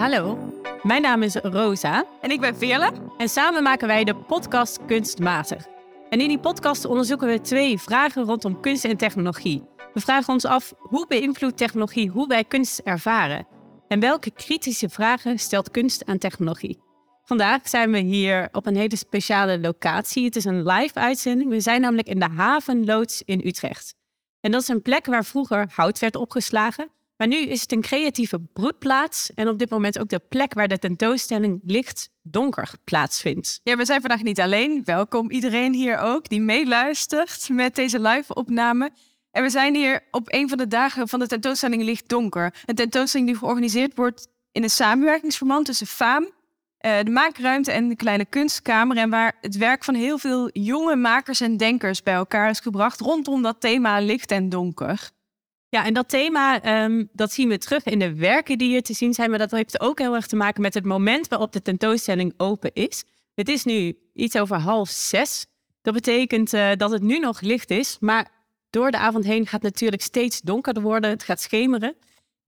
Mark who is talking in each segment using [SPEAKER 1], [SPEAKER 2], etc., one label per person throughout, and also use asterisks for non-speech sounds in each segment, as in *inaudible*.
[SPEAKER 1] hallo. Mijn naam is Rosa.
[SPEAKER 2] En ik ben Veerle.
[SPEAKER 1] En samen maken wij de podcast Kunstmatig. En in die podcast onderzoeken we twee vragen rondom kunst en technologie. We vragen ons af hoe beïnvloedt technologie hoe wij kunst ervaren? En welke kritische vragen stelt kunst aan technologie? Vandaag zijn we hier op een hele speciale locatie. Het is een live uitzending. We zijn namelijk in de Havenloods in Utrecht. En dat is een plek waar vroeger hout werd opgeslagen. Maar nu is het een creatieve broedplaats en op dit moment ook de plek waar de tentoonstelling Licht Donker plaatsvindt.
[SPEAKER 2] Ja, we zijn vandaag niet alleen. Welkom iedereen hier ook die meeluistert met deze live-opname. En we zijn hier op een van de dagen van de tentoonstelling Licht Donker. Een tentoonstelling die georganiseerd wordt in een samenwerkingsverband tussen FAAM, eh, de Maakruimte en de Kleine Kunstkamer. En waar het werk van heel veel jonge makers en denkers bij elkaar is gebracht rondom dat thema licht en donker.
[SPEAKER 1] Ja, en dat thema, ehm, dat zien we terug in de werken die hier te zien zijn. Maar dat heeft ook heel erg te maken met het moment waarop de tentoonstelling open is. Het is nu iets over half zes. Dat betekent uh, dat het nu nog licht is. Maar door de avond heen gaat het natuurlijk steeds donkerder worden. Het gaat schemeren.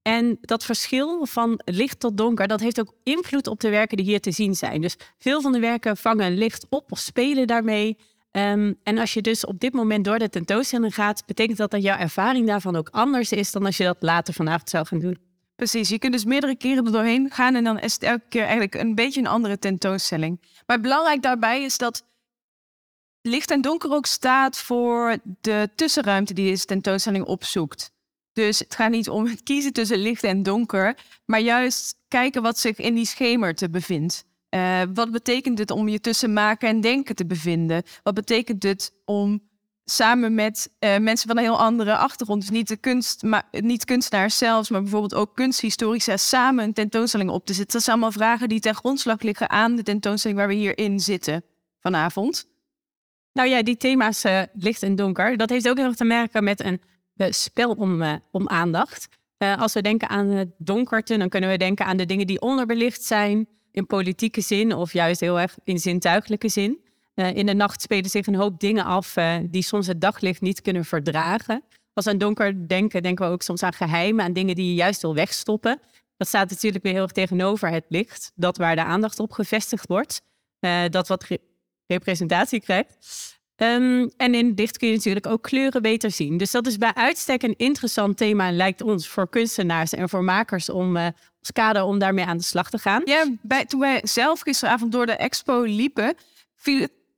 [SPEAKER 1] En dat verschil van licht tot donker, dat heeft ook invloed op de werken die hier te zien zijn. Dus veel van de werken vangen licht op of spelen daarmee. Um, en als je dus op dit moment door de tentoonstelling gaat, betekent dat dat jouw ervaring daarvan ook anders is dan als je dat later vanavond zou gaan doen.
[SPEAKER 2] Precies, je kunt dus meerdere keren er doorheen gaan en dan is het elke keer eigenlijk een beetje een andere tentoonstelling. Maar belangrijk daarbij is dat licht en donker ook staat voor de tussenruimte die deze tentoonstelling opzoekt. Dus het gaat niet om het kiezen tussen licht en donker, maar juist kijken wat zich in die schemer te bevindt. Uh, wat betekent het om je tussen maken en denken te bevinden? Wat betekent het om samen met uh, mensen van een heel andere achtergrond, dus niet, de kunst, maar, niet kunstenaars zelfs, maar bijvoorbeeld ook kunsthistorici, samen een tentoonstelling op te zetten? Dat zijn allemaal vragen die ten grondslag liggen aan de tentoonstelling waar we hier in zitten vanavond.
[SPEAKER 1] Nou ja, die thema's uh, licht en donker, dat heeft ook heel erg te merken met een spel om, om aandacht. als we denken aan het donkerte, dan kunnen we denken aan de dingen die onderbelicht zijn in politieke zin of juist heel erg in zintuigelijke zin. Uh, in de nacht spelen zich een hoop dingen af uh, die soms het daglicht niet kunnen verdragen. Als we aan donker denken, denken we ook soms aan geheimen, aan dingen die je juist wil wegstoppen. Dat staat natuurlijk weer heel erg tegenover het licht, dat waar de aandacht op gevestigd wordt, uh, dat wat re representatie krijgt. Um, en in licht kun je natuurlijk ook kleuren beter zien. Dus dat is bij uitstek een interessant thema, lijkt ons, voor kunstenaars en voor makers om uh, als kader om daarmee aan de slag te gaan.
[SPEAKER 2] Ja, bij, toen wij zelf gisteravond door de expo liepen,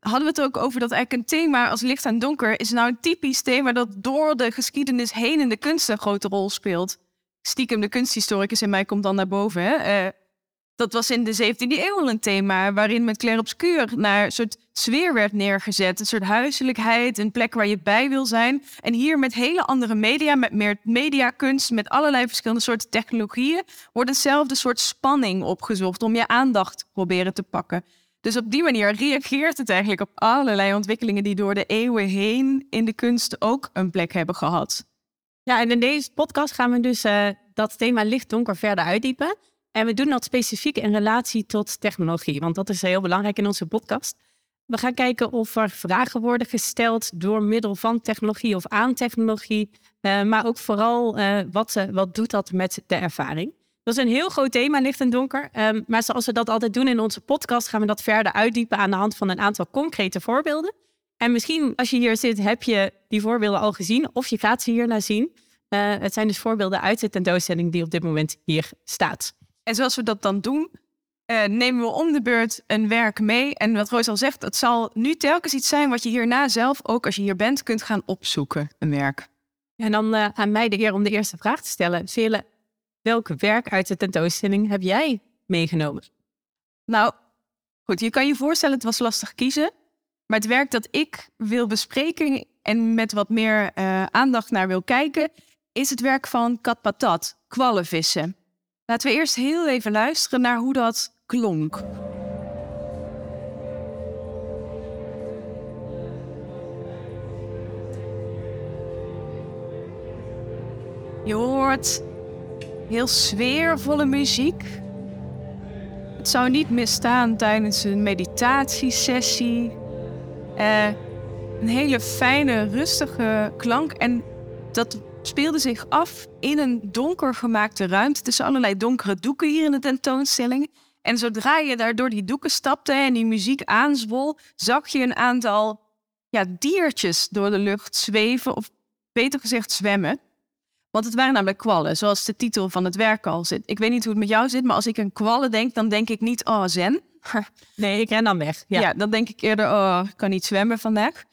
[SPEAKER 2] hadden we het ook over dat eigenlijk een thema als licht en donker is nou een typisch thema dat door de geschiedenis heen in de kunst een grote rol speelt. Stiekem de kunsthistoricus in mij komt dan naar boven. Hè? Uh, dat was in de 17e eeuw een thema waarin met clair obscuur naar een soort sfeer werd neergezet. Een soort huiselijkheid, een plek waar je bij wil zijn. En hier met hele andere media, met meer mediakunst, met allerlei verschillende soorten technologieën, wordt eenzelfde soort spanning opgezocht om je aandacht proberen te pakken. Dus op die manier reageert het eigenlijk op allerlei ontwikkelingen die door de eeuwen heen in de kunst ook een plek hebben gehad.
[SPEAKER 1] Ja, en in deze podcast gaan we dus uh, dat thema licht-donker verder uitdiepen. En we doen dat specifiek in relatie tot technologie, want dat is heel belangrijk in onze podcast. We gaan kijken of er vragen worden gesteld door middel van technologie of aan technologie, uh, maar ook vooral uh, wat, uh, wat doet dat met de ervaring. Dat is een heel groot thema, licht en donker. Um, maar zoals we dat altijd doen in onze podcast, gaan we dat verder uitdiepen aan de hand van een aantal concrete voorbeelden. En misschien als je hier zit, heb je die voorbeelden al gezien of je gaat ze hier naar zien. het zijn dus voorbeelden uit de tentoonstelling die op dit moment hier staat.
[SPEAKER 2] En zoals we dat dan doen, uh, nemen we om de beurt een werk mee. En wat Roos al zegt, het zal nu telkens iets zijn wat je hierna zelf, ook als je hier bent, kunt gaan opzoeken, een werk.
[SPEAKER 1] En dan uh, aan mij de eer om de eerste vraag te stellen. Vele, welk werk uit de tentoonstelling heb jij meegenomen?
[SPEAKER 2] Nou, goed, je kan je voorstellen, het was lastig kiezen. Maar het werk dat ik wil bespreken en met wat meer uh, aandacht naar wil kijken, is het werk van Kat Patat, kwallenvissen. Laten we eerst heel even luisteren naar hoe dat klonk. Je hoort heel sfeervolle muziek. Het zou niet misstaan tijdens een meditatiesessie. Uh, een hele fijne, rustige klank. En dat speelde zich af in een donker gemaakte ruimte tussen allerlei donkere doeken hier in de tentoonstelling. En zodra je daar door die doeken stapte en die muziek aanzwol, zag je een aantal ja, diertjes door de lucht zweven, of beter gezegd zwemmen. Want het waren namelijk kwallen, zoals de titel van het werk al zit. Ik weet niet hoe het met jou zit, maar als ik aan kwallen denk, dan denk ik niet, oh, zen. *laughs*
[SPEAKER 1] Nee, ik ren dan weg. Ja,
[SPEAKER 2] Ja, dan denk ik eerder, oh, ik kan niet zwemmen vandaag.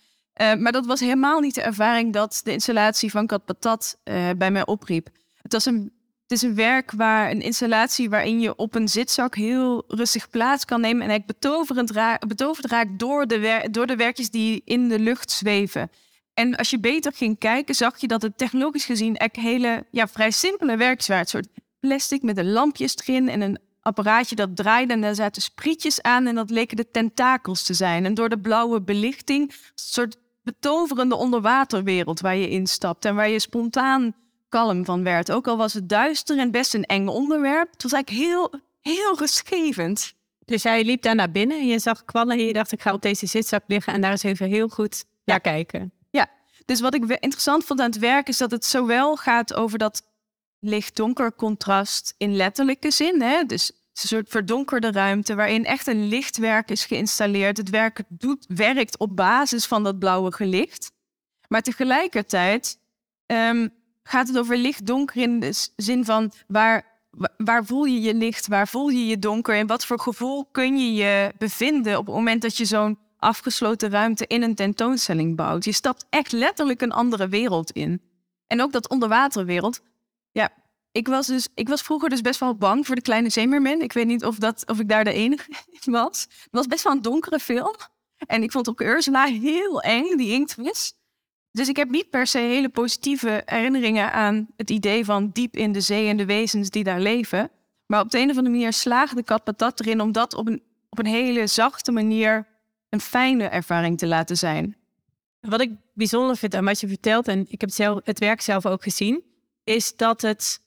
[SPEAKER 2] Eh, maar dat was helemaal niet de ervaring dat de installatie van Kat Patat eh, bij mij opriep. Het, was een, het is een werk waar een installatie waarin je op een zitzak heel rustig plaats kan nemen en eigenlijk betoverend ra betoverd raakt door de, door de werkjes die in de lucht zweven. En als je beter ging kijken, zag je dat het technologisch gezien echt hele, ja, vrij simpele werkjes waren. Een soort plastic met de lampjes erin en een apparaatje dat draaide en daar zaten sprietjes aan en dat leken de tentakels te zijn. En door de blauwe belichting, een soort betoverende onderwaterwereld waar je instapt en waar je spontaan kalm van werd. Ook al was het duister en best een eng onderwerp, het was eigenlijk heel, heel rustgevend.
[SPEAKER 1] Dus jij liep daar naar binnen en je zag kwallen en je dacht, ik ga op deze zitzak liggen en daar eens even heel goed naar kijken.
[SPEAKER 2] Dus wat ik interessant vond aan het werk is dat het zowel gaat over dat licht-donker contrast in letterlijke zin. Hè? Dus een soort verdonkerde ruimte waarin echt een lichtwerk is geïnstalleerd. Het werk doet, werkt op basis van dat blauwe licht. Maar tegelijkertijd ehm, gaat het over licht-donker in de zin van waar, wa- waar voel je je licht, waar voel je je donker en wat voor gevoel kun je je bevinden op het moment dat je zo'n afgesloten ruimte in een tentoonstelling bouwt. Je stapt echt letterlijk een andere wereld in. En ook dat onderwaterwereld. Ja, ik was, dus, ik was vroeger dus best wel bang voor de kleine zeemermin. Ik weet niet of, dat, of ik daar de enige in was. Het was best wel een donkere film. En ik vond ook Ursula heel eng, die inktvis. Dus ik heb niet per se hele positieve herinneringen aan het idee van diep in de zee en de wezens die daar leven. Maar op de een of andere manier slaagde Kat Patat erin om dat op een, op een hele zachte manier een fijne ervaring te laten zijn.
[SPEAKER 1] Wat ik bijzonder vind aan wat je vertelt, en ik heb zelf, het werk zelf ook gezien, is dat het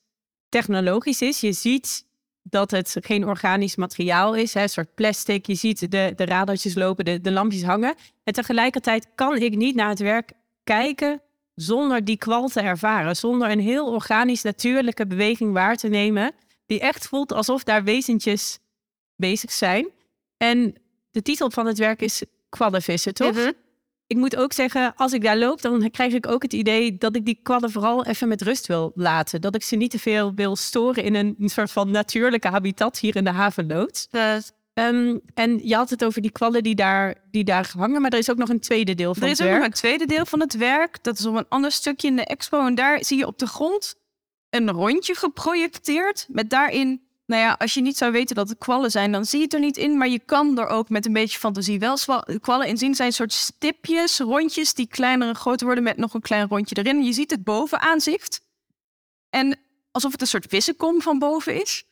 [SPEAKER 1] technologisch is. Je ziet dat het geen organisch materiaal is, hè, een soort plastic. Je ziet de, de radartjes lopen, de, de lampjes hangen. En tegelijkertijd kan ik niet naar het werk kijken zonder die kwal te ervaren. Zonder een heel organisch, natuurlijke beweging waar te nemen. Die echt voelt alsof daar wezentjes bezig zijn. En de titel van het werk is Kwallenvissen, toch? Ik moet ook zeggen, als ik daar loop, dan krijg ik ook het idee dat ik die kwallen vooral even met rust wil laten. Dat ik ze niet te veel wil storen in een, een soort van natuurlijke habitat hier in de havenloods. Ehm, en je had het over die kwallen die daar, die daar hangen, maar er is ook nog een tweede deel van
[SPEAKER 2] Er is
[SPEAKER 1] het
[SPEAKER 2] ook
[SPEAKER 1] werk.
[SPEAKER 2] nog een tweede deel van het werk. Dat is op een ander stukje in de expo. En daar zie je op de grond een rondje geprojecteerd. Met daarin, nou ja, als je niet zou weten dat het kwallen zijn, dan zie je het er niet in. Maar je kan er ook met een beetje fantasie wel kwallen in zien. zijn soort stipjes, rondjes die kleiner en groter worden met nog een klein rondje erin. Je ziet het bovenaanzicht. En alsof het een soort vissenkom van boven is.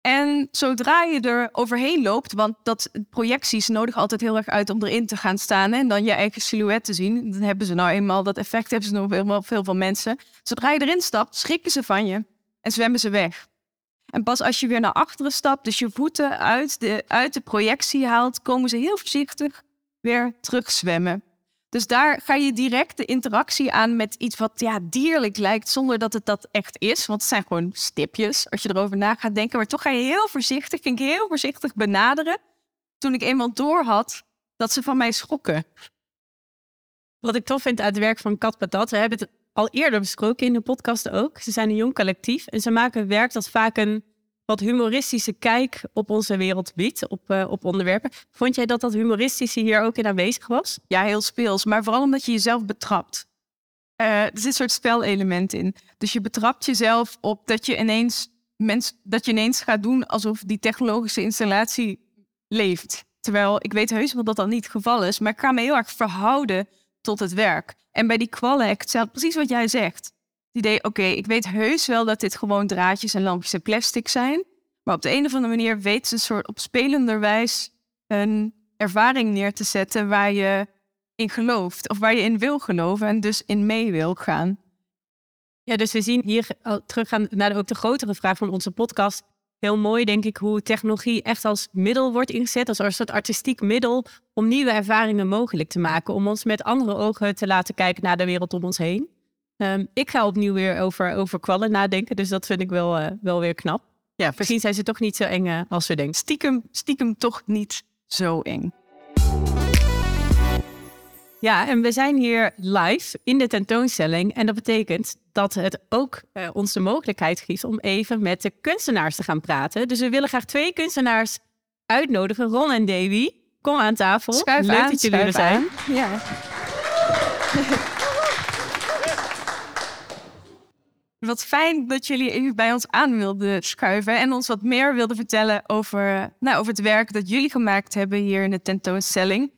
[SPEAKER 2] En zodra je er overheen loopt, want dat projecties nodigen altijd heel erg uit om erin te gaan staan en dan je eigen silhouet te zien. Dan hebben ze nou eenmaal dat effect, hebben ze nog helemaal veel van mensen. Zodra je erin stapt, schrikken ze van je en zwemmen ze weg. En pas als je weer naar achteren stapt, dus je voeten uit de, uit de projectie haalt, komen ze heel voorzichtig weer terugzwemmen. Dus daar ga je direct de interactie aan met iets wat ja, dierlijk lijkt, zonder dat het dat echt is. Want het zijn gewoon stipjes, als je erover na gaat denken. Maar toch ga je heel voorzichtig, ging ik heel voorzichtig benaderen. Toen ik eenmaal door had dat ze van mij schrokken.
[SPEAKER 1] Wat ik tof vind uit het werk van Kat Patat, we hebben het al eerder besproken in de podcast ook. Ze zijn een jong collectief en ze maken werk dat vaak een wat humoristische kijk op onze wereld biedt, op, eh, op onderwerpen. Vond jij dat dat humoristische hier ook in aanwezig was?
[SPEAKER 2] Ja, heel speels, maar vooral omdat je jezelf betrapt. Eh, er zit een soort spelelement in. Dus je betrapt jezelf op dat je ineens, mens, dat je ineens gaat doen alsof die technologische installatie leeft. Terwijl ik weet heus wel dat dat niet het geval is, maar ik ga me heel erg verhouden tot het werk. En bij die kwallen, hetzelfde, precies wat jij zegt. Het idee, oké, ik weet heus wel dat dit gewoon draadjes en lampjes en plastic zijn. Maar op de een of andere manier weet ze een soort op spelenderwijs een ervaring neer te zetten waar je in gelooft. Of waar je in wil geloven en dus in mee wil gaan.
[SPEAKER 1] Ja, dus we zien hier al teruggaan naar de, ook de grotere vraag van onze podcast. Heel mooi, denk ik, hoe technologie echt als middel wordt ingezet, als een soort artistiek middel om nieuwe ervaringen mogelijk te maken, om ons met andere ogen te laten kijken naar de wereld om ons heen. Ehm, ik ga opnieuw weer over, over kwallen nadenken, dus dat vind ik wel, eh, wel weer knap.
[SPEAKER 2] Ja,
[SPEAKER 1] Misschien zijn ze toch niet zo eng eh, als we denken.
[SPEAKER 2] stiekem, stiekem toch niet zo eng.
[SPEAKER 1] Ja, en we zijn hier live in de tentoonstelling. En dat betekent dat het ook eh, ons de mogelijkheid geeft om even met de kunstenaars te gaan praten. Dus we willen graag twee kunstenaars uitnodigen. Ron en Davy, kom aan tafel.
[SPEAKER 2] Schuif
[SPEAKER 1] Leuk
[SPEAKER 2] aan,
[SPEAKER 1] dat jullie er zijn.
[SPEAKER 2] aan. Ja. *laughs* Wat fijn dat jullie even bij ons aan wilden schuiven en ons wat meer wilden vertellen over, nou, over het werk dat jullie gemaakt hebben hier in de tentoonstelling.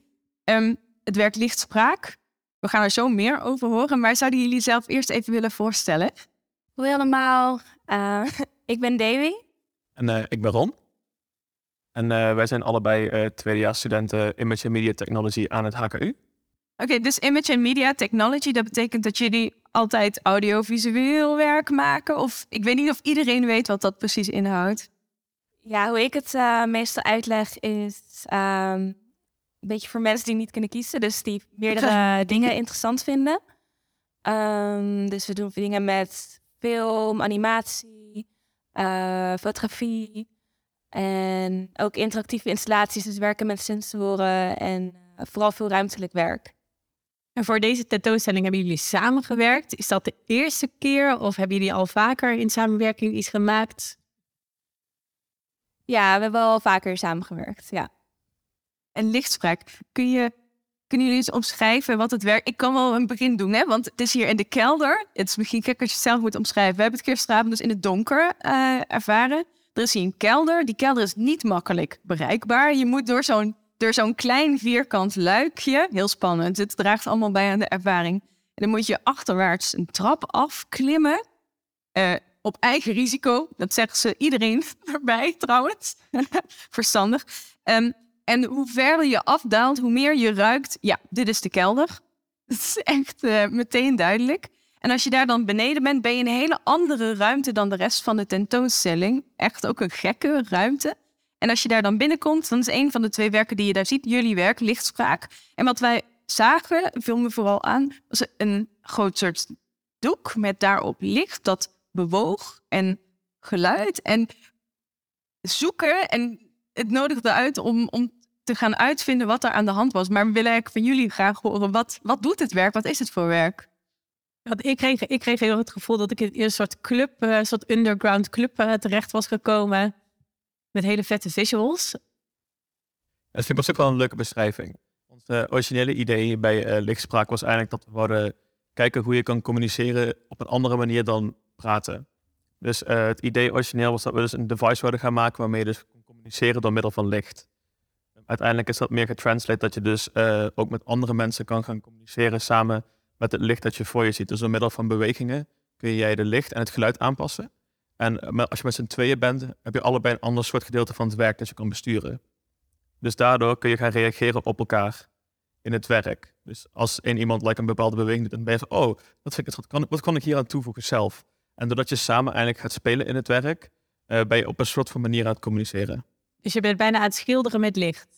[SPEAKER 2] Ehm, het werk Lichtspraak. We gaan er zo meer over horen, maar zouden jullie zelf eerst even willen voorstellen?
[SPEAKER 3] Hoi allemaal, Eh, *laughs* ik ben Davy.
[SPEAKER 4] En eh, ik ben Ron. En eh, wij zijn allebei eh tweedejaarsstudenten Image and Media Technology aan het HKU.
[SPEAKER 2] Oké, dus Image and Media Technology, dat betekent dat jullie altijd audiovisueel werk maken? Of ik weet niet of iedereen weet wat dat precies inhoudt.
[SPEAKER 3] Ja, hoe ik het eh, meestal uitleg is ehm, een beetje voor mensen die niet kunnen kiezen, dus die meerdere *laughs* dingen interessant vinden. Ehm, dus we doen dingen met film, animatie, eh, fotografie en ook interactieve installaties, dus werken met sensoren en eh, vooral veel ruimtelijk werk.
[SPEAKER 1] En voor deze tentoonstelling hebben jullie samengewerkt. Is dat de eerste keer of hebben jullie al vaker in samenwerking iets gemaakt?
[SPEAKER 3] Ja, we hebben al vaker samengewerkt, ja.
[SPEAKER 2] En lichtspraak, kun je, kunnen jullie eens omschrijven wat het werk... Ik kan wel een begin doen, hè? want het is hier in de kelder. Het is misschien gek als je het zelf moet omschrijven. We hebben het gisteravond dus in het donker eh, ervaren. Er is hier een kelder. Die kelder is niet makkelijk bereikbaar. Je moet door zo'n door zo'n klein vierkant luikje, heel spannend, het draagt allemaal bij aan de ervaring. En dan moet je achterwaarts een trap afklimmen, eh, op eigen risico. Dat zeggen ze iedereen *laughs* erbij trouwens, *laughs* verstandig. Ehm, en hoe verder je afdaalt, hoe meer je ruikt, ja, dit is de kelder. *laughs* Dat is echt eh, meteen duidelijk. En als je daar dan beneden bent, ben je in een hele andere ruimte dan de rest van de tentoonstelling. Echt ook een gekke ruimte. En als je daar dan binnenkomt, dan is een van de twee werken die je daar ziet, jullie werk, lichtspraak. En wat wij zagen, viel me vooral aan, was een groot soort doek met daarop licht dat bewoog en geluid en zoeken. En het nodigde uit om, om te gaan uitvinden wat er aan de hand was. Maar we willen eigenlijk van jullie graag horen, wat, wat doet het werk? Wat is het voor werk?
[SPEAKER 1] Want ik kreeg, ik kreeg heel het gevoel dat ik in een soort club, eh, een soort underground club eh, terecht was gekomen. Met hele vette visuals.
[SPEAKER 4] Dat vind ik op zich wel een leuke beschrijving. Ons eh, originele idee bij eh, Lichtspraak was eigenlijk dat we wilden kijken hoe je kan communiceren op een andere manier dan praten. Dus eh, het idee origineel was dat we dus een device wilden gaan maken waarmee je dus kon communiceren door middel van licht. Uiteindelijk is dat meer getranslate dat je dus eh, ook met andere mensen kan gaan communiceren samen met het licht dat je voor je ziet. Dus door middel van bewegingen kun jij de licht en het geluid aanpassen. En eh, als je met z'n tweeën bent, heb je allebei een ander soort gedeelte van het werk dat je kan besturen. Dus daardoor kun je gaan reageren op elkaar in het werk. Dus als één iemand like, een bepaalde beweging doet, dan ben je van, oh, dat vind ik wat kan, wat kan ik hier aan toevoegen zelf? En doordat je samen eigenlijk gaat spelen in het werk, eh, ben je op een soort van manier aan het communiceren.
[SPEAKER 1] Dus je bent bijna aan het schilderen met licht.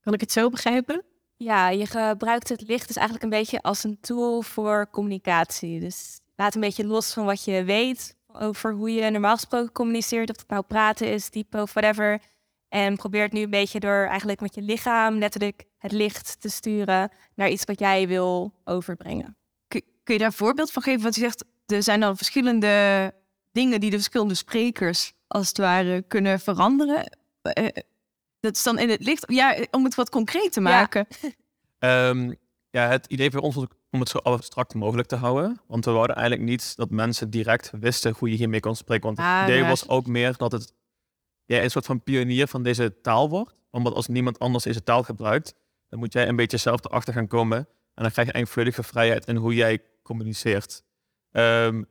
[SPEAKER 1] Kan ik het zo begrijpen?
[SPEAKER 3] Ja, je gebruikt het licht dus eigenlijk een beetje als een tool voor communicatie. Dus laat een beetje los van wat je weet over hoe je normaal gesproken communiceert. Of het nou praten is, typen of whatever. En probeer het nu een beetje door eigenlijk met je lichaam letterlijk het licht te sturen naar iets wat jij wil overbrengen.
[SPEAKER 2] Kun, kun je daar een voorbeeld van geven? Want je zegt, er zijn dan verschillende dingen die de verschillende sprekers als het ware kunnen veranderen. Eh, dat is dan in het licht. Ja, om het wat concreet te maken. *laughs*
[SPEAKER 4] Ehm, ja, het idee voor ons was om het zo abstract mogelijk te houden. Want we wouden eigenlijk niet dat mensen direct wisten hoe je hiermee kon spreken. Want het
[SPEAKER 2] Ah,
[SPEAKER 4] idee
[SPEAKER 2] ja.
[SPEAKER 4] was ook meer dat het ja, een soort van pionier van deze taal wordt. Omdat als niemand anders deze taal gebruikt, dan moet jij een beetje zelf erachter gaan komen. En dan krijg je eigenlijk volledige vrijheid in hoe jij communiceert. Ehm,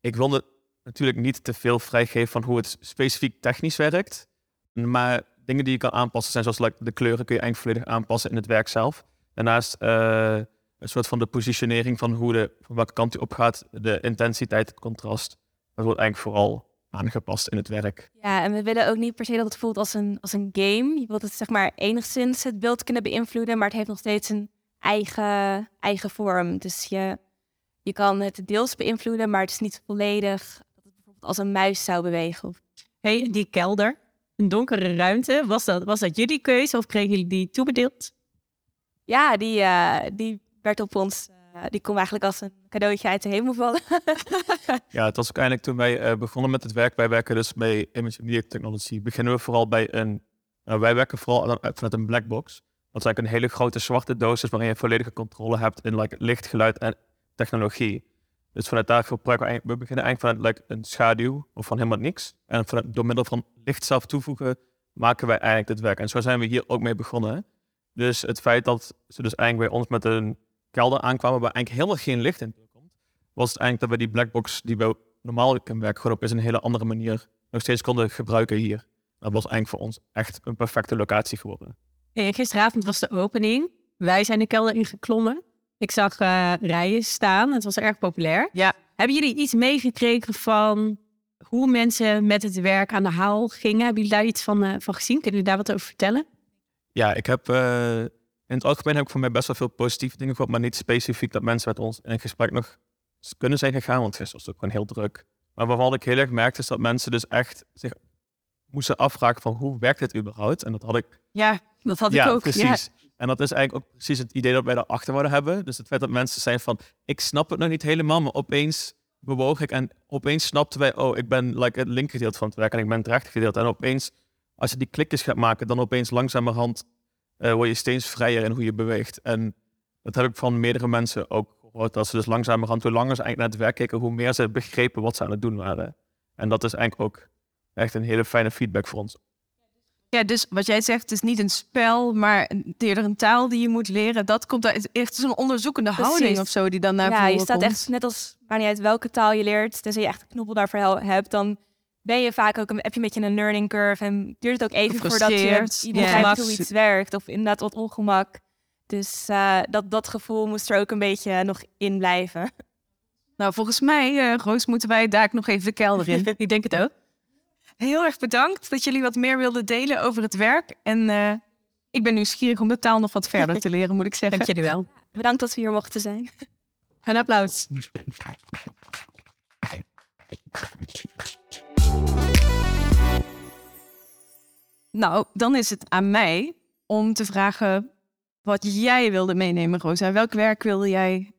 [SPEAKER 4] ik wilde natuurlijk niet te veel vrijgeven van hoe het specifiek technisch werkt. Maar dingen die je kan aanpassen zijn zoals like, de kleuren kun je eigenlijk volledig aanpassen in het werk zelf. Daarnaast eh, een soort van de positionering van hoe de, van welke kant hij op gaat, de intensiteit, het contrast. Dat wordt eigenlijk vooral aangepast in het werk.
[SPEAKER 3] Ja, en we willen ook niet per se dat het voelt als een, als een game. Je wilt het zeg maar enigszins het beeld kunnen beïnvloeden, maar het heeft nog steeds een eigen, eigen vorm. Dus je, je kan het deels beïnvloeden, maar het is niet volledig dat het bijvoorbeeld als een muis zou bewegen. Of...
[SPEAKER 1] hey, die kelder, een donkere ruimte, was dat, was dat jullie keuze of kregen jullie die toebedeeld?
[SPEAKER 3] Ja, die, uh, die werd op ons, uh, die kon eigenlijk als een cadeautje uit de hemel vallen. *laughs*
[SPEAKER 4] ja, het was ook eigenlijk toen wij uh, begonnen met het werk. Wij werken dus bij Image Media Technology. Beginnen we vooral bij een, wij werken vooral vanuit een black box. Dat is eigenlijk een hele grote zwarte doos waarin je volledige controle hebt in like, licht, geluid en technologie. Dus vanuit daar gebruiken we, we beginnen eigenlijk vanuit een schaduw of van helemaal niks. En vanuit, door middel van licht zelf toevoegen maken wij eigenlijk dit werk. En zo zijn we hier ook mee begonnen. Dus het feit dat ze dus eigenlijk bij ons met een kelder aankwamen waar eigenlijk helemaal geen licht in komt, was het eigenlijk dat we die blackbox die we normaal werken gewoon is een hele andere manier nog steeds konden gebruiken hier. Dat was eigenlijk voor ons echt een perfecte locatie geworden.
[SPEAKER 1] Gisteravond was de opening. Wij zijn de kelder ingeklommen. Ik zag uh, rijen staan. Het was erg populair.
[SPEAKER 2] Ja.
[SPEAKER 1] Hebben jullie iets meegekregen van hoe mensen met het werk aan de haal gingen? Hebben jullie daar iets van, uh, van gezien? Kunnen jullie daar wat over vertellen?
[SPEAKER 4] Ja, ik heb uh, in het algemeen heb ik voor mij best wel veel positieve dingen gehoord, maar niet specifiek dat mensen met ons in gesprek nog kunnen zijn gegaan, want gisteren was het ook gewoon heel druk. Maar wat ik heel erg merkte is dat mensen dus echt zich moesten afvragen van hoe werkt dit überhaupt? En dat had ik...
[SPEAKER 2] Ja, dat had
[SPEAKER 4] ja,
[SPEAKER 2] ik ook.
[SPEAKER 4] Precies. En dat is eigenlijk ook precies het idee dat wij daarachter wilden hebben. Dus het feit dat mensen zijn van, ik snap het nog niet helemaal, maar opeens bewoog ik en opeens snapten wij, oh, ik ben like, het linkergedeelte van het werk en ik ben het rechtergedeelte. En opeens, als je die klikjes gaat maken, dan opeens langzamerhand uh, word je steeds vrijer in hoe je beweegt. En dat heb ik van meerdere mensen ook gehoord, dat ze dus langzamerhand, hoe langer ze eigenlijk naar het werk keken, hoe meer ze begrepen wat ze aan het doen waren. En dat is eigenlijk ook echt een hele fijne feedback voor ons.
[SPEAKER 2] Ja, dus wat jij zegt, het is niet een spel, maar eerder een taal die je moet leren. Dat komt uit echt zo'n onderzoekende
[SPEAKER 3] Precies.
[SPEAKER 2] houding of zo die dan naar
[SPEAKER 3] Ja, je staat
[SPEAKER 2] komt.
[SPEAKER 3] echt net als, maar niet uit welke taal je leert, tenzij je echt een knoppel daarvoor hebt, dan ben je vaak ook een, heb je een beetje een learning curve en duurt het ook even voordat je, begrijpt hoe iets werkt of inderdaad wat ongemak. Dus eh, dat, dat gevoel moest er ook een beetje nog in blijven.
[SPEAKER 2] Nou, volgens mij, eh, Roos, moeten wij daar nog even de kelder in. *laughs*
[SPEAKER 1] Ik denk het ook.
[SPEAKER 2] Heel erg bedankt dat jullie wat meer wilden delen over het werk. En eh, ik ben nieuwsgierig om de taal nog wat verder te leren, moet ik zeggen.
[SPEAKER 1] Dank jullie wel.
[SPEAKER 3] Bedankt dat we hier mochten zijn.
[SPEAKER 1] Een applaus.
[SPEAKER 2] Nou, dan is het aan mij om te vragen wat jij wilde meenemen, Rosa. Welk werk wilde jij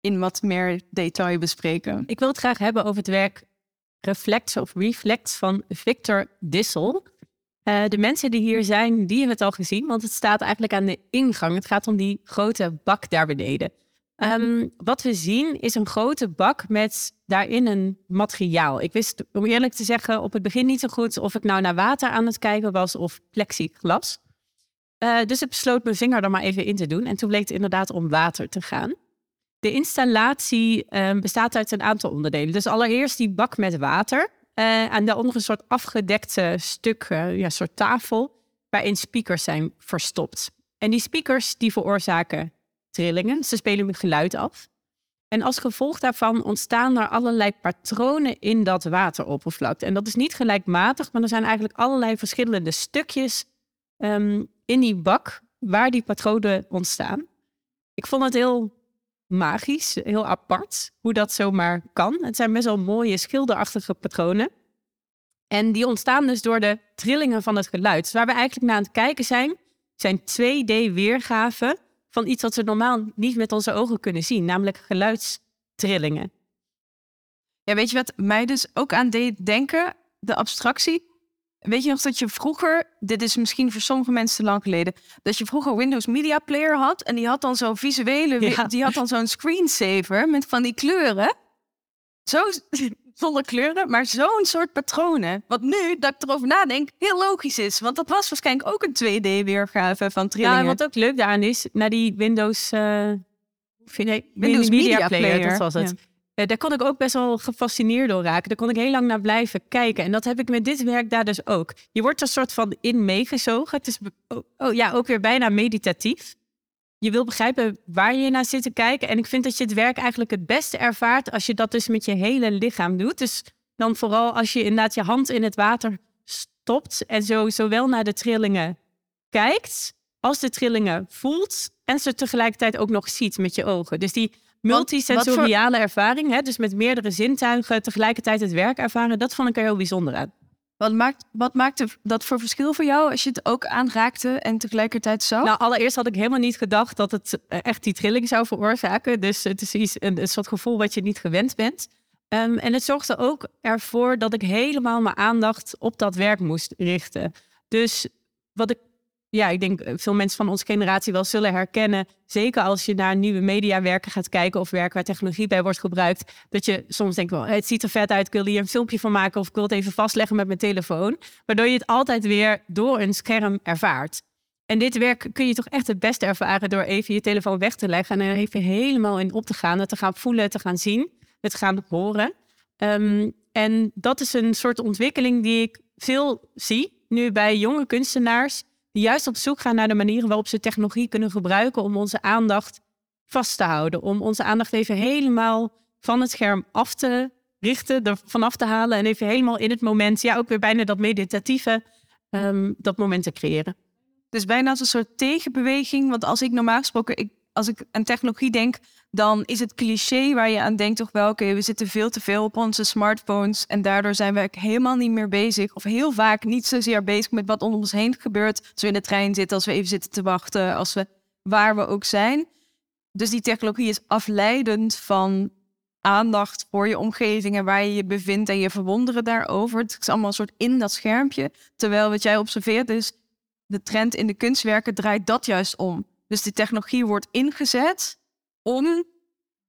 [SPEAKER 2] in wat meer detail bespreken?
[SPEAKER 1] Ik wil het graag hebben over het werk Reflex of Reflex van Victor Dissel. Uh, de mensen die hier zijn, die hebben het al gezien, want het staat eigenlijk aan de ingang. Het gaat om die grote bak daar beneden. Um, wat we zien is een grote bak met daarin een materiaal. Ik wist, om eerlijk te zeggen, op het begin niet zo goed of ik nou naar water aan het kijken was of plexiglas. Uh, dus ik besloot mijn vinger er maar even in te doen. En toen bleek het inderdaad om water te gaan. De installatie uh, bestaat uit een aantal onderdelen. Dus allereerst die bak met water. Uh, en daaronder een soort afgedekte stuk, uh, ja, soort tafel, waarin speakers zijn verstopt. En die speakers die veroorzaken trillingen. Ze spelen met geluid af. En als gevolg daarvan ontstaan er allerlei patronen in dat wateroppervlak. En dat is niet gelijkmatig, maar er zijn eigenlijk allerlei verschillende stukjes um, in die bak waar die patronen ontstaan. Ik vond het heel magisch, heel apart hoe dat zomaar kan. Het zijn best wel mooie schilderachtige patronen. En die ontstaan dus door de trillingen van het geluid. Dus waar we eigenlijk naar aan het kijken zijn, zijn 2D-weergaven van iets wat we normaal niet met onze ogen kunnen zien, namelijk geluidstrillingen.
[SPEAKER 2] Ja, weet je wat mij dus ook aan deed denken? De abstractie. Weet je nog dat je vroeger, dit is misschien voor sommige mensen te lang geleden, dat je vroeger Windows Media Player had en die had dan zo'n visuele,
[SPEAKER 1] Ja.
[SPEAKER 2] die had dan zo'n screensaver met van die kleuren. Zo zonder *laughs* kleuren, maar zo'n soort patronen. Wat nu, dat ik erover nadenk, heel logisch is. Want dat was waarschijnlijk ook een 2D-weergave van trillingen.
[SPEAKER 1] Ja, wat ook leuk daaraan is, naar die Windows, eh, nee,
[SPEAKER 2] Windows Media Player,
[SPEAKER 1] dat was het. Eh, daar kon ik ook best wel gefascineerd door raken. Daar kon ik heel lang naar blijven kijken. En dat heb ik met dit werk daar dus ook. Je wordt er soort van in meegezogen. Het is oh, oh, ja, ook weer bijna meditatief. Je wil begrijpen waar je naar zit te kijken. En ik vind dat je het werk eigenlijk het beste ervaart als je dat dus met je hele lichaam doet. Dus dan vooral als je inderdaad je hand in het water stopt en zo zowel naar de trillingen kijkt als de trillingen voelt en ze tegelijkertijd ook nog ziet met je ogen. Dus die multisensoriale ervaring. Hè? Dus met meerdere zintuigen tegelijkertijd het werk ervaren. Dat vond ik er heel bijzonder aan.
[SPEAKER 2] Wat maakt, wat maakte dat voor verschil voor jou als je het ook aanraakte en tegelijkertijd zag?
[SPEAKER 1] Nou, allereerst had ik helemaal niet gedacht dat het eh, echt die trilling zou veroorzaken. Dus het is iets, een, een soort gevoel wat je niet gewend bent. Ehm, en het zorgde ook ervoor dat ik helemaal mijn aandacht op dat werk moest richten. Dus wat ik ja, ik denk eh, veel mensen van onze generatie wel zullen herkennen. Zeker als je naar nieuwe mediawerken gaat kijken of werken waar technologie bij wordt gebruikt. Dat je soms denkt, wel, het ziet er vet uit, ik wil hier een filmpje van maken of ik wil het even vastleggen met mijn telefoon. Waardoor je het altijd weer door een scherm ervaart. En dit werk kun je toch echt het beste ervaren door even je telefoon weg te leggen en er even helemaal in op te gaan. Het te gaan voelen, te gaan zien, het te gaan horen. Ehm, en dat is een soort ontwikkeling die ik veel zie nu bij jonge kunstenaars juist op zoek gaan naar de manieren waarop ze technologie kunnen gebruiken om onze aandacht vast te houden. Om onze aandacht even helemaal van het scherm af te richten, er vanaf te halen en even helemaal in het moment, ja, ook weer bijna dat meditatieve, um, dat moment te creëren.
[SPEAKER 2] Dus bijna als een soort tegenbeweging. Want als ik normaal gesproken, als ik aan technologie denk, dan is het cliché waar je aan denkt toch wel, oké, we zitten veel te veel op onze smartphones en daardoor zijn we helemaal niet meer bezig, of heel vaak niet zozeer bezig met wat om ons heen gebeurt, als we in de trein zitten, als we even zitten te wachten, als we waar we ook zijn. Dus die technologie is afleidend van aandacht voor je omgeving en waar je je bevindt en je verwonderen daarover. Het is allemaal een soort in dat schermpje. Terwijl wat jij observeert is, de trend in de kunstwerken draait dat juist om. Dus die technologie wordt ingezet om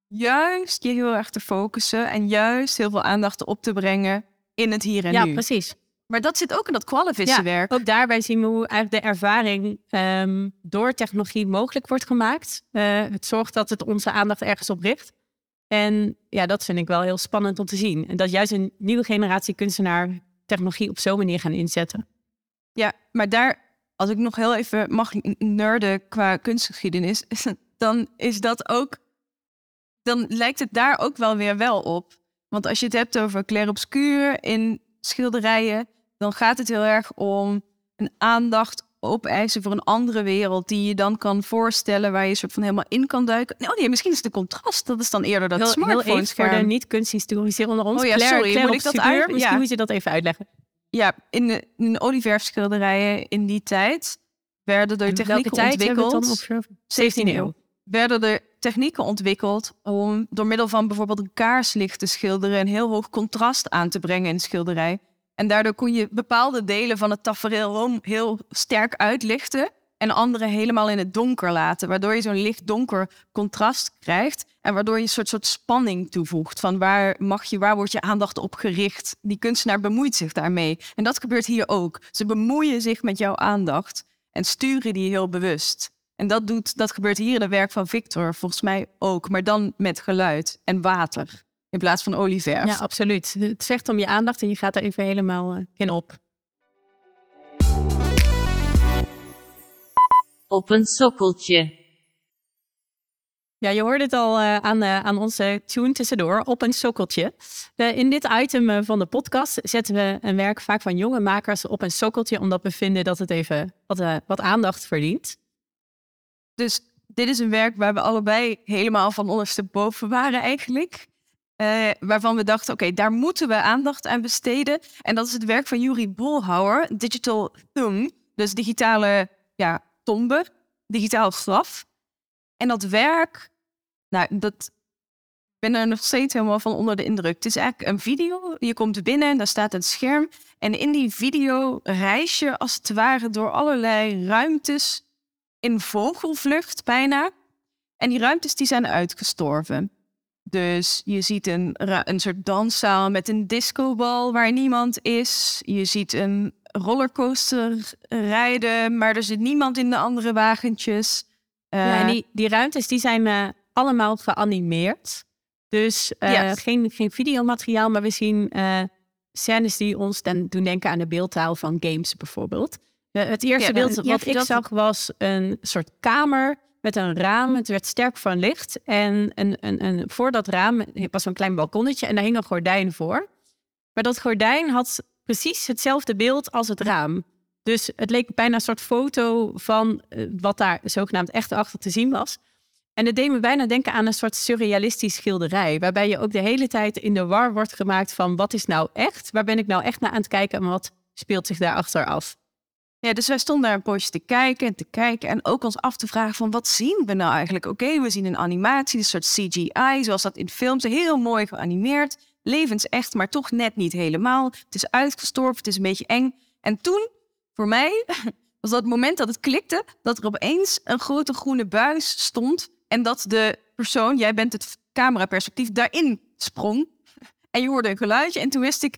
[SPEAKER 2] juist je heel erg te focussen en juist heel veel aandacht op te brengen in het hier en
[SPEAKER 1] ja,
[SPEAKER 2] nu.
[SPEAKER 1] Ja, precies.
[SPEAKER 2] Maar dat zit ook in dat kwalifice werk.
[SPEAKER 1] Ook daarbij zien we hoe eigenlijk de ervaring um, door technologie mogelijk wordt gemaakt. Uh, het zorgt dat het onze aandacht ergens op richt. En ja, dat vind ik wel heel spannend om te zien. En dat juist een nieuwe generatie kunstenaar technologie op zo'n manier gaan inzetten.
[SPEAKER 2] Ja, maar daar, als ik nog heel even mag nerden qua kunstgeschiedenis, *laughs* dan is dat ook. Dan lijkt het daar ook wel weer wel op. Want als je het hebt over clair-obscuur in schilderijen, dan gaat het heel erg om een aandacht opeisen voor een andere wereld die je dan kan voorstellen waar je soort van helemaal in kan duiken. Oh nee, misschien is de contrast. Dat is dan eerder dat smartphone
[SPEAKER 1] voor de niet-kunsthistorici onder ons.
[SPEAKER 2] Oh ja, sorry,
[SPEAKER 1] Claire
[SPEAKER 2] moet ik dat uit?
[SPEAKER 1] Misschien ja. moet je dat even uitleggen.
[SPEAKER 2] Ja, in de, in de olieverfschilderijen in die tijd werden er technieken ontwikkeld.
[SPEAKER 1] 17e eeuw
[SPEAKER 2] werden er technieken ontwikkeld om door middel van bijvoorbeeld een kaarslicht te schilderen een heel hoog contrast aan te brengen in de schilderij. En daardoor kon je bepaalde delen van het tafereel heel sterk uitlichten en andere helemaal in het donker laten, waardoor je zo'n licht-donker contrast krijgt en waardoor je een soort, soort spanning toevoegt van waar mag je, waar wordt je aandacht op gericht. Die kunstenaar bemoeit zich daarmee. En dat gebeurt hier ook. Ze bemoeien zich met jouw aandacht en sturen die heel bewust. En dat, doet, dat gebeurt hier in het werk van Victor volgens mij ook, maar dan met geluid en water in plaats van olieverf.
[SPEAKER 1] Ja, absoluut. Het zegt om je aandacht en je gaat er even helemaal uh, in op.
[SPEAKER 5] Op een sokkeltje.
[SPEAKER 1] Ja, je hoorde het al uh, aan, uh, aan onze tune tussendoor, op een sokkeltje. in dit item van de podcast zetten we een werk vaak van jonge makers op een sokkeltje, omdat we vinden dat het even wat, wat aandacht verdient.
[SPEAKER 2] Dus dit is een werk waar we allebei helemaal van ondersteboven waren eigenlijk. Waarvan we dachten, oké, daar moeten we aandacht aan besteden. En dat is het werk van Yuri Bolhauer, Digital Thumb. Dus digitale ja, tombe, digitaal graf. En dat werk, nou, dat ben er nog steeds helemaal van onder de indruk. Het is eigenlijk een video. Je komt binnen en daar staat een scherm. En in die video reis je als het ware door allerlei ruimtes in vogelvlucht bijna. En die ruimtes die zijn uitgestorven. Dus je ziet een, een soort danszaal met een discobal waar niemand is. Je ziet een rollercoaster rijden, maar er zit niemand in de andere wagentjes.
[SPEAKER 1] Ja, en die, die ruimtes die zijn uh, allemaal geanimeerd. Dus yes. geen, geen videomateriaal, maar we zien scènes die ons dan doen denken aan de beeldtaal van games bijvoorbeeld. het eerste ja, beeld wat ik zag was een soort kamer met een raam. Het werd sterk van licht. En een, een, een, voor dat raam was zo'n klein balkonnetje en daar hing een gordijn voor. Maar dat gordijn had precies hetzelfde beeld als het raam. Dus het leek bijna een soort foto van uh, wat daar zogenaamd echt achter te zien was. En het deed me bijna denken aan een soort surrealistisch schilderij. Waarbij je ook de hele tijd in de war wordt gemaakt van wat is nou echt? Waar ben ik nou echt naar aan het kijken en wat speelt zich daarachter af?
[SPEAKER 2] Ja, dus wij stonden daar een poosje te kijken en te kijken en ook ons af te vragen van wat zien we nou eigenlijk? Oké, we zien een animatie, een soort CGI, zoals dat in films, heel mooi geanimeerd, levensecht, maar toch net niet helemaal. Het is uitgestorven, het is een beetje eng. En toen, voor mij, was dat het moment dat het klikte, dat er opeens een grote groene buis stond en dat de persoon, jij bent het cameraperspectief, daarin sprong. En je hoorde een geluidje en toen wist ik,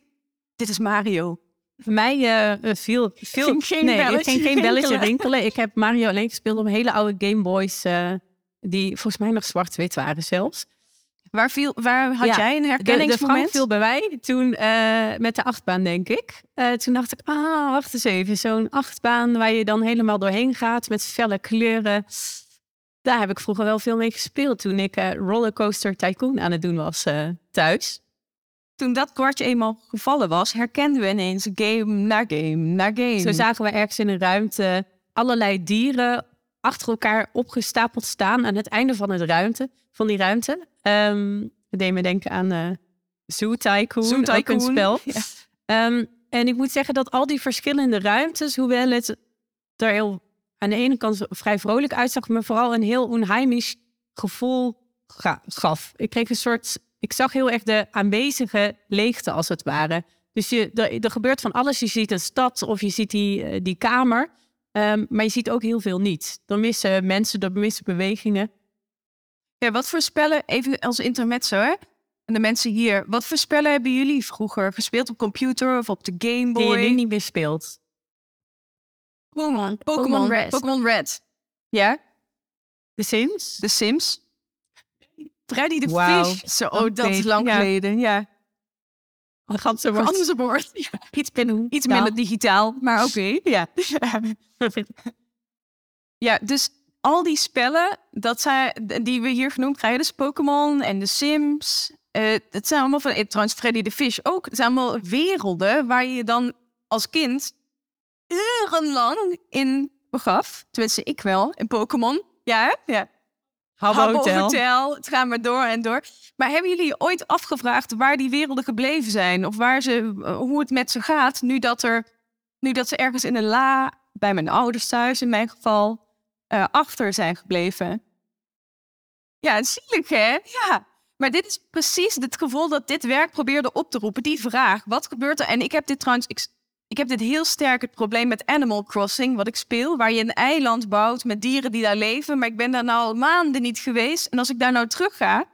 [SPEAKER 2] dit is Mario.
[SPEAKER 1] Voor mij eh, viel, viel
[SPEAKER 2] Ging geen
[SPEAKER 1] nee,
[SPEAKER 2] belletje
[SPEAKER 1] ging geen belletje
[SPEAKER 2] rinkelen.
[SPEAKER 1] rinkelen. Ik heb Mario alleen gespeeld op hele oude Game Boys, eh, die volgens mij nog zwart-wit waren zelfs.
[SPEAKER 2] Waar, viel, waar had
[SPEAKER 1] Ja,
[SPEAKER 2] jij een
[SPEAKER 1] De, de
[SPEAKER 2] herkenningsmoment?
[SPEAKER 1] Frank viel bij mij toen eh, met de achtbaan, denk ik. Eh, toen dacht ik, ah, wacht eens even. Zo'n achtbaan waar je dan helemaal doorheen gaat met felle kleuren. Daar heb ik vroeger wel veel mee gespeeld toen ik eh, Rollercoaster Tycoon aan het doen was thuis.
[SPEAKER 2] Toen dat kwartje eenmaal gevallen was, herkenden we ineens game na game na game.
[SPEAKER 1] Zo zagen we ergens in een ruimte allerlei dieren achter elkaar opgestapeld staan aan het einde van, het ruimte, van die ruimte. Ehm dat deed me denken aan eh Zoo Tycoon,
[SPEAKER 2] Zoo
[SPEAKER 1] ook een spel.
[SPEAKER 2] ja.
[SPEAKER 1] Ehm, en ik moet zeggen dat al die verschillende ruimtes, hoewel het er heel aan de ene kant vrij vrolijk uitzag, me vooral een heel onheimisch gevoel ga- gaf. Ik kreeg een soort, ik zag heel erg de aanwezige leegte als het ware. Dus je, er, er gebeurt van alles. Je ziet een stad of je ziet die, eh, die kamer. Ehm, maar je ziet ook heel veel niet. Er missen mensen, er missen bewegingen.
[SPEAKER 2] Ja, wat voor spellen, even als intermezzo hè? En de mensen hier, wat voor spellen hebben jullie vroeger gespeeld op computer of op de Game
[SPEAKER 1] Die je nu
[SPEAKER 2] Boy?
[SPEAKER 1] niet meer speelt.
[SPEAKER 2] Pokémon.
[SPEAKER 3] Pokémon
[SPEAKER 2] Pokémon
[SPEAKER 3] Red.
[SPEAKER 2] Pokémon Red. Ja,
[SPEAKER 1] The Sims?
[SPEAKER 2] The Sims. Freddy de
[SPEAKER 1] Wauw.
[SPEAKER 2] Fish. Zo, oh, dat is lang
[SPEAKER 1] ja.
[SPEAKER 2] geleden. Ja.
[SPEAKER 1] Een ganse
[SPEAKER 2] Voor Ganzenbord. Ja.
[SPEAKER 1] Iets binnen.
[SPEAKER 2] Iets minder digitaal, maar oké. Ja. *laughs* ja, dus al die spellen dat zijn, die we hier genoemd krijgen, dus Pokémon en The Sims. eh, het zijn allemaal van, eh, trouwens Freddy the Fish ook. Het zijn allemaal werelden waar je dan als kind urenlang in begaf. Tenminste, ik wel, in Pokémon. Ja, ja.
[SPEAKER 1] Habbo Hotel.
[SPEAKER 2] Hotel. Het gaat maar door en door. Maar hebben jullie ooit afgevraagd waar die werelden gebleven zijn? Of waar ze, eh, hoe het met ze gaat nu dat, er, nu dat ze ergens in een la, bij mijn ouders thuis in mijn geval, eh, achter zijn gebleven? Ja, zielig hè? Ja. Maar dit is precies het gevoel dat dit werk probeerde op te roepen. Die vraag, wat gebeurt er? En ik heb dit trouwens, ik, ik heb dit heel sterk het probleem met Animal Crossing, wat ik speel, waar je een eiland bouwt met dieren die daar leven. Maar ik ben daar nou al maanden niet geweest. En als ik daar nou terug ga,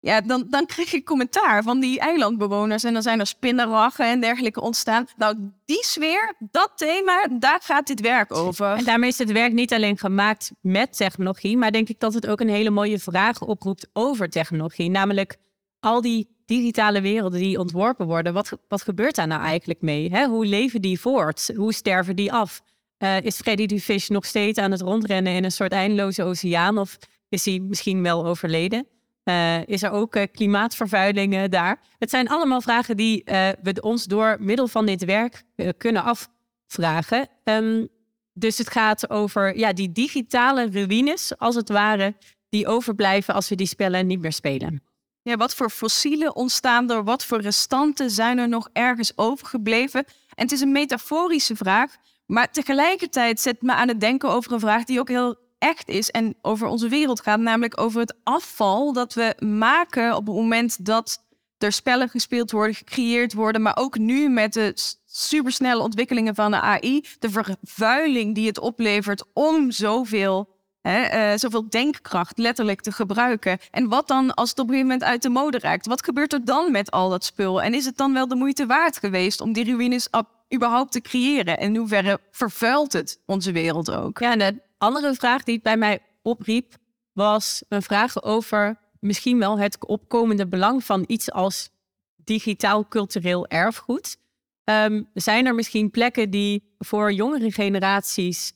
[SPEAKER 2] ja, dan, dan krijg ik commentaar van die eilandbewoners. En dan zijn er spinnenraggen en dergelijke ontstaan. Nou, die sfeer, dat thema, daar gaat dit werk over.
[SPEAKER 1] En daarmee is het werk niet alleen gemaakt met technologie, maar denk ik dat het ook een hele mooie vraag oproept over technologie. Namelijk al die digitale werelden die ontworpen worden, wat, wat gebeurt daar nou eigenlijk mee? Hè? Hoe leven die voort? Hoe sterven die af? Eh, is Freddy the Fish nog steeds aan het rondrennen in een soort eindeloze oceaan of is hij misschien wel overleden? Eh, is er ook eh, klimaatvervuiling daar? Het zijn allemaal vragen die eh, we ons door middel van dit werk kunnen afvragen. Ehm, dus het gaat over ja, die digitale ruïnes, als het ware, die overblijven als we die spellen niet meer spelen.
[SPEAKER 2] Ja, wat voor fossielen ontstaan er? Wat voor restanten zijn er nog ergens overgebleven? En het is een metaforische vraag, maar tegelijkertijd zet me aan het denken over een vraag die ook heel echt is en over onze wereld gaat, namelijk over het afval dat we maken op het moment dat er spellen gespeeld worden, gecreëerd worden, maar ook nu met de supersnelle ontwikkelingen van de AI, de vervuiling die het oplevert om zoveel Hè, eh, zoveel denkkracht letterlijk te gebruiken. En wat dan als het op een gegeven moment uit de mode raakt? Wat gebeurt er dan met al dat spul? En is het dan wel de moeite waard geweest om die ruïnes überhaupt te creëren? En in hoeverre vervuilt het onze wereld ook?
[SPEAKER 1] Ja, de andere vraag die het bij mij opriep, was een vraag over misschien wel het opkomende belang van iets als digitaal cultureel erfgoed. Ehm, zijn er misschien plekken die voor jongere generaties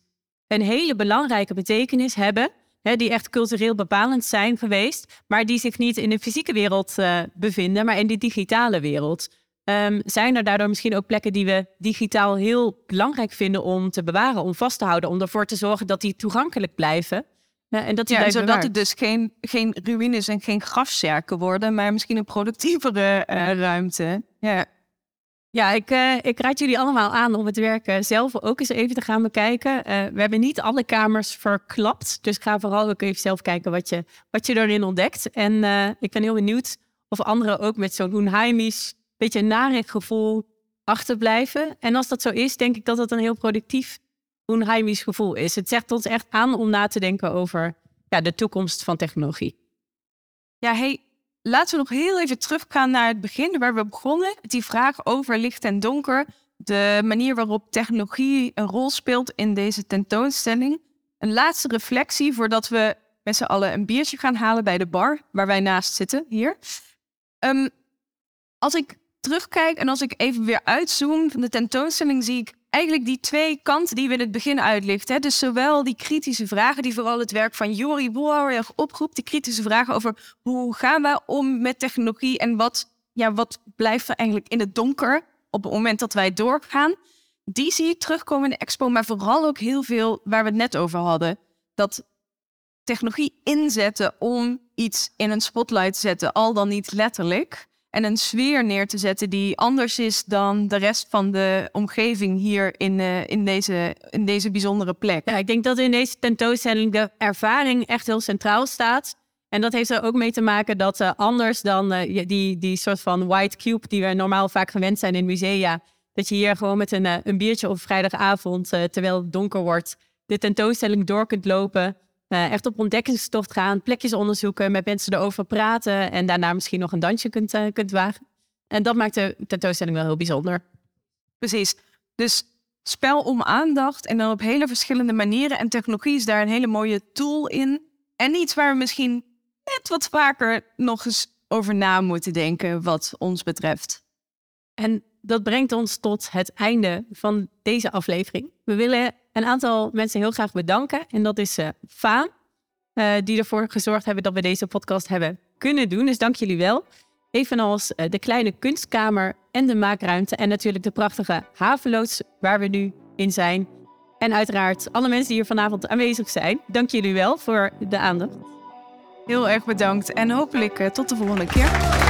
[SPEAKER 1] een hele belangrijke betekenis hebben, hè, die echt cultureel bepalend zijn geweest, maar die zich niet in de fysieke wereld eh, bevinden, maar in de digitale wereld? Ehm, zijn er daardoor misschien ook plekken die we digitaal heel belangrijk vinden om te bewaren, om vast te houden, om ervoor te zorgen dat die toegankelijk blijven? En dat die
[SPEAKER 2] Ja, zodat
[SPEAKER 1] bewaard.
[SPEAKER 2] het dus geen, geen ruïnes en geen grafzerken worden, maar misschien een productievere eh, ruimte. Ja.
[SPEAKER 1] Ja, ik, eh, ik raad jullie allemaal aan om het werk eh, zelf ook eens even te gaan bekijken. We hebben niet alle kamers verklapt, dus ga vooral ook even zelf kijken wat je, wat je erin ontdekt. En ik ben heel benieuwd of anderen ook met zo'n Hoenheimisch, beetje narig gevoel achterblijven. En als dat zo is, denk ik dat het een heel productief Hoenheimisch gevoel is. Het zegt ons echt aan om na te denken over ja, de toekomst van technologie.
[SPEAKER 2] Ja, hey, laten we nog heel even teruggaan naar het begin waar we begonnen. Die vraag over licht en donker. De manier waarop technologie een rol speelt in deze tentoonstelling. Een laatste reflectie voordat we met z'n allen een biertje gaan halen bij de bar waar wij naast zitten, hier. Ehm, als ik terugkijk en als ik even weer uitzoom van de tentoonstelling, zie ik eigenlijk die twee kanten die we in het begin uitlichten. Dus zowel die kritische vragen, die vooral het werk van Jori Boelhouwer oproept, die kritische vragen over hoe gaan we om met technologie en wat, ja, wat blijft er eigenlijk in het donker op het moment dat wij doorgaan. Die zie ik terugkomen in de expo, maar vooral ook heel veel waar we het net over hadden. Dat technologie inzetten om iets in een spotlight te zetten, al dan niet letterlijk. En een sfeer neer te zetten die anders is dan de rest van de omgeving hier in, eh, in, deze, in deze bijzondere plek.
[SPEAKER 1] Ja, ik denk dat in deze tentoonstelling de ervaring echt heel centraal staat. En dat heeft er ook mee te maken dat eh, anders dan eh, die, die soort van white cube die we normaal vaak gewend zijn in musea, dat je hier gewoon met een, een biertje op vrijdagavond, terwijl het donker wordt, de tentoonstelling door kunt lopen. Eh, echt op ontdekkingstocht gaan, plekjes onderzoeken, met mensen erover praten en daarna misschien nog een dansje kunt, eh, kunt wagen. En dat maakt de tentoonstelling wel heel bijzonder.
[SPEAKER 2] Precies. Dus spel om aandacht en dan op hele verschillende manieren. En technologie is daar een hele mooie tool in. En iets waar we misschien net wat vaker nog eens over na moeten denken wat ons betreft.
[SPEAKER 1] En dat brengt ons tot het einde van deze aflevering. We willen een aantal mensen heel graag bedanken. En dat is eh Faan, eh, die ervoor gezorgd hebben dat we deze podcast hebben kunnen doen. Dus dank jullie wel. Evenals eh, de kleine kunstkamer en de maakruimte. En natuurlijk de prachtige havenloods waar we nu in zijn. En uiteraard alle mensen die hier vanavond aanwezig zijn. Dank jullie wel voor de aandacht.
[SPEAKER 2] Heel erg bedankt en hopelijk tot de volgende keer.